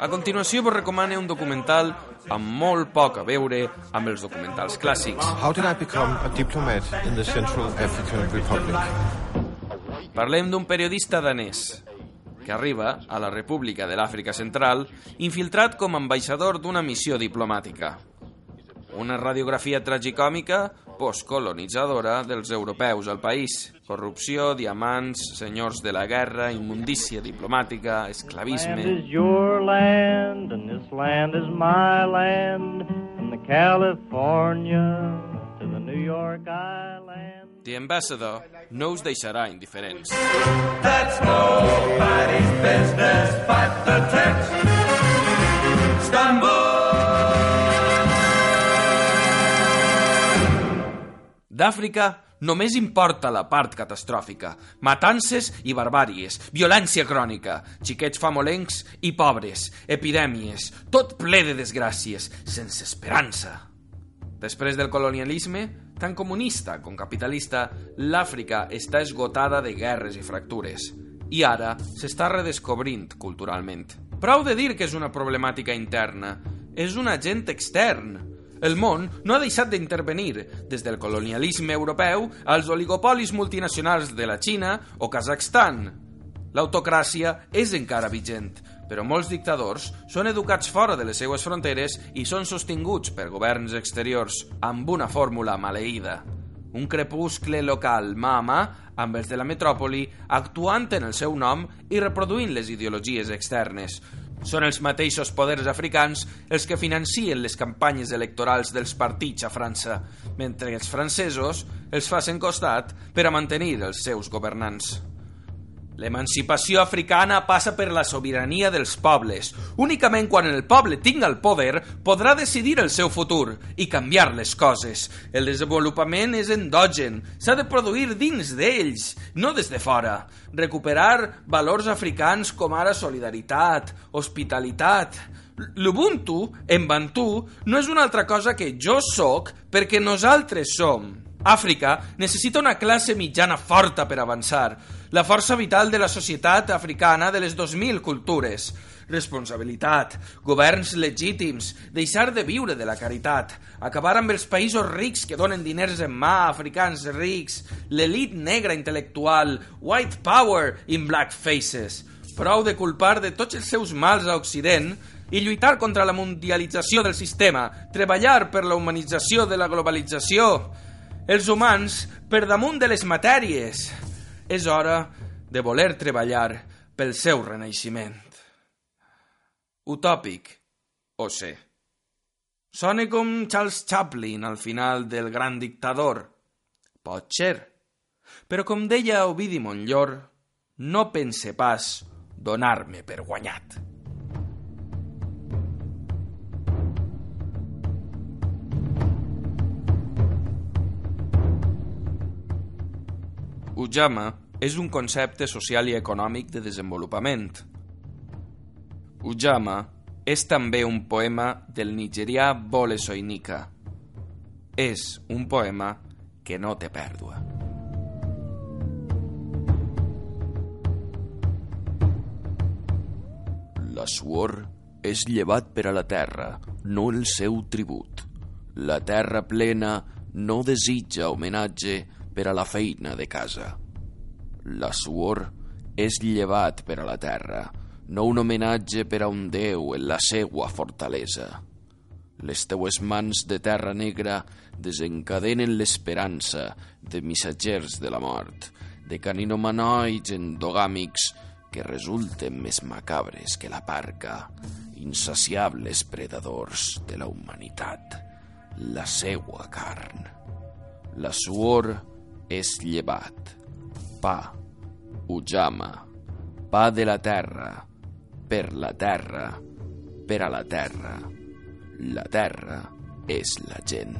A continuació vos recomane un documental amb molt poc a veure amb els documentals clàssics.
How did I become a diplomat in the Central African Republic?
Parlem d'un periodista danès que arriba a la República de l'Àfrica Central infiltrat com a ambaixador d'una missió diplomàtica. Una radiografia tragicòmica postcolonitzadora dels europeus al país. Corrupció, diamants, senyors de la guerra, immundícia diplomàtica,
Land
esclavisme...
is your land, and this land is my land, from the California to the New York Island.
The Ambassador no us deixarà indiferents.
That's nobody's business but the text. Stumble.
D'Àfrica només importa la part catastròfica, matances i barbàries, violència crònica, xiquets famolencs i pobres, epidèmies, tot ple de desgràcies, sense esperança. Després del colonialisme, tant comunista com capitalista, l'Àfrica està esgotada de guerres i fractures. I ara s'està redescobrint culturalment. Prou de dir que és una problemàtica interna, és un agent extern. El món no ha deixat d'intervenir, des del colonialisme europeu als oligopolis multinacionals de la Xina o Kazakhstan. L'autocràcia és encara vigent, però molts dictadors són educats fora de les seues fronteres i són sostinguts per governs exteriors amb una fórmula maleïda. Un crepuscle local mà a mà amb els de la metròpoli actuant en el seu nom i reproduint les ideologies externes. Són els mateixos poders africans els que financien les campanyes electorals dels partits a França, mentre els francesos els facin costat per a mantenir els seus governants. L'emancipació africana passa per la sobirania dels pobles. Únicament quan el poble tinga el poder podrà decidir el seu futur i canviar les coses. El desenvolupament és endogen, s'ha de produir dins d'ells, no des de fora. Recuperar valors africans com ara solidaritat, hospitalitat... L'Ubuntu, en Bantu, no és una altra cosa que jo sóc perquè nosaltres som. Àfrica necessita una classe mitjana forta per avançar, la força vital de la societat africana de les 2.000 cultures. Responsabilitat, governs legítims, deixar de viure de la caritat, acabar amb els països rics que donen diners en mà a africans rics, l'elit negra intel·lectual, white power in black faces. Prou de culpar de tots els seus mals a Occident i lluitar contra la mundialització del sistema, treballar per la humanització de la globalització, els humans per damunt de les matèries. És hora de voler treballar pel seu renaixement. Utòpic, o sé. Sona com Charles Chaplin al final del gran dictador. Pot ser. Però com deia Ovidi Montllor, no pense pas donar-me per guanyat. Ujama és un concepte social i econòmic de desenvolupament. Ujama és també un poema del nigerià Bole Soinika. És un poema que no té pèrdua. La suor és llevat per a la terra, no el seu tribut. La terra plena no desitja homenatge per a la feina de casa. La suor és llevat per a la terra, no un homenatge per a un déu en la seua fortalesa. Les teues mans de terra negra desencadenen l'esperança de missatgers de la mort, de caninomanoids endogàmics que resulten més macabres que la parca, insaciables predadors de la humanitat, la seua carn. La suor és llevat, pa, ujama, pa de la terra, per la terra, per a la terra. La terra és la gent.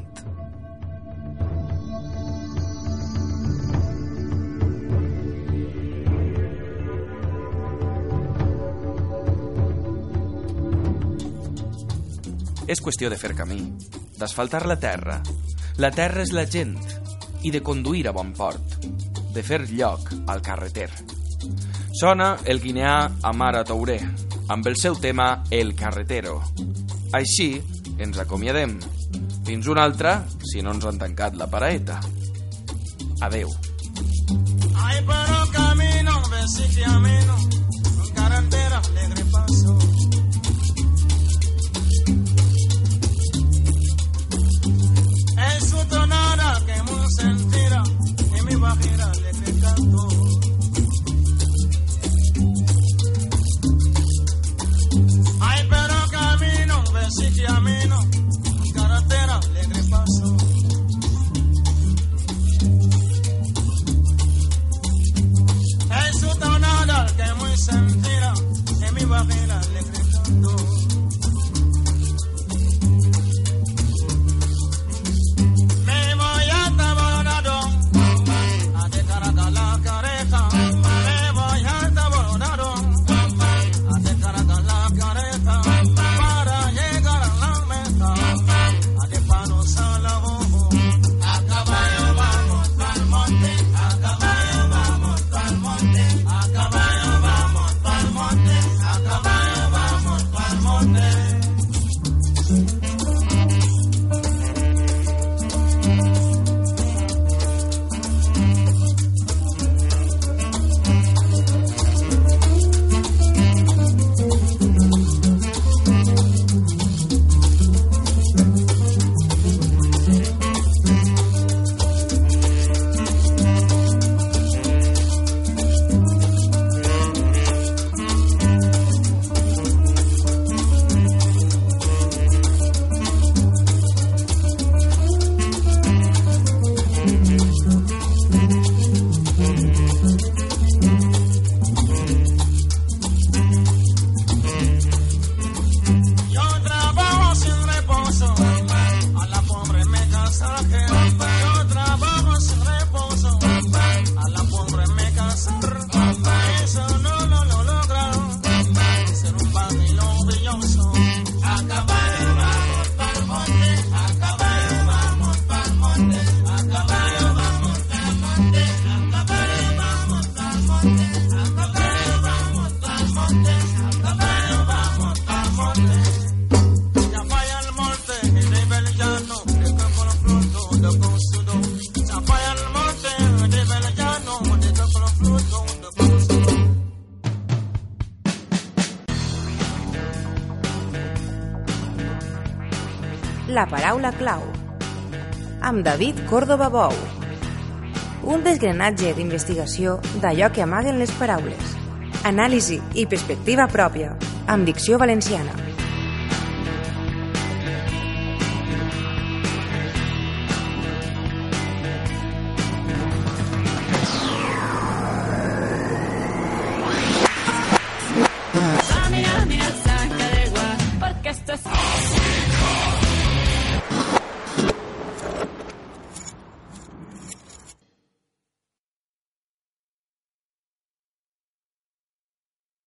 És qüestió de fer camí, d'asfaltar la terra. La terra és la gent i de conduir a bon port, de fer lloc al carreter. Sona el guineà Amara Touré, amb el seu tema El carretero. Així ens acomiadem. Fins una altra, si no ens han tancat la paraeta. Adeu.
Ay, pero camino, besite ameno, con carretera alegre paso. Y
La paraula clau. Amb David Córdoba Bou. Un desgranatge d'investigació d'allò que amaguen les paraules. Anàlisi i perspectiva pròpia, amb dicció valenciana.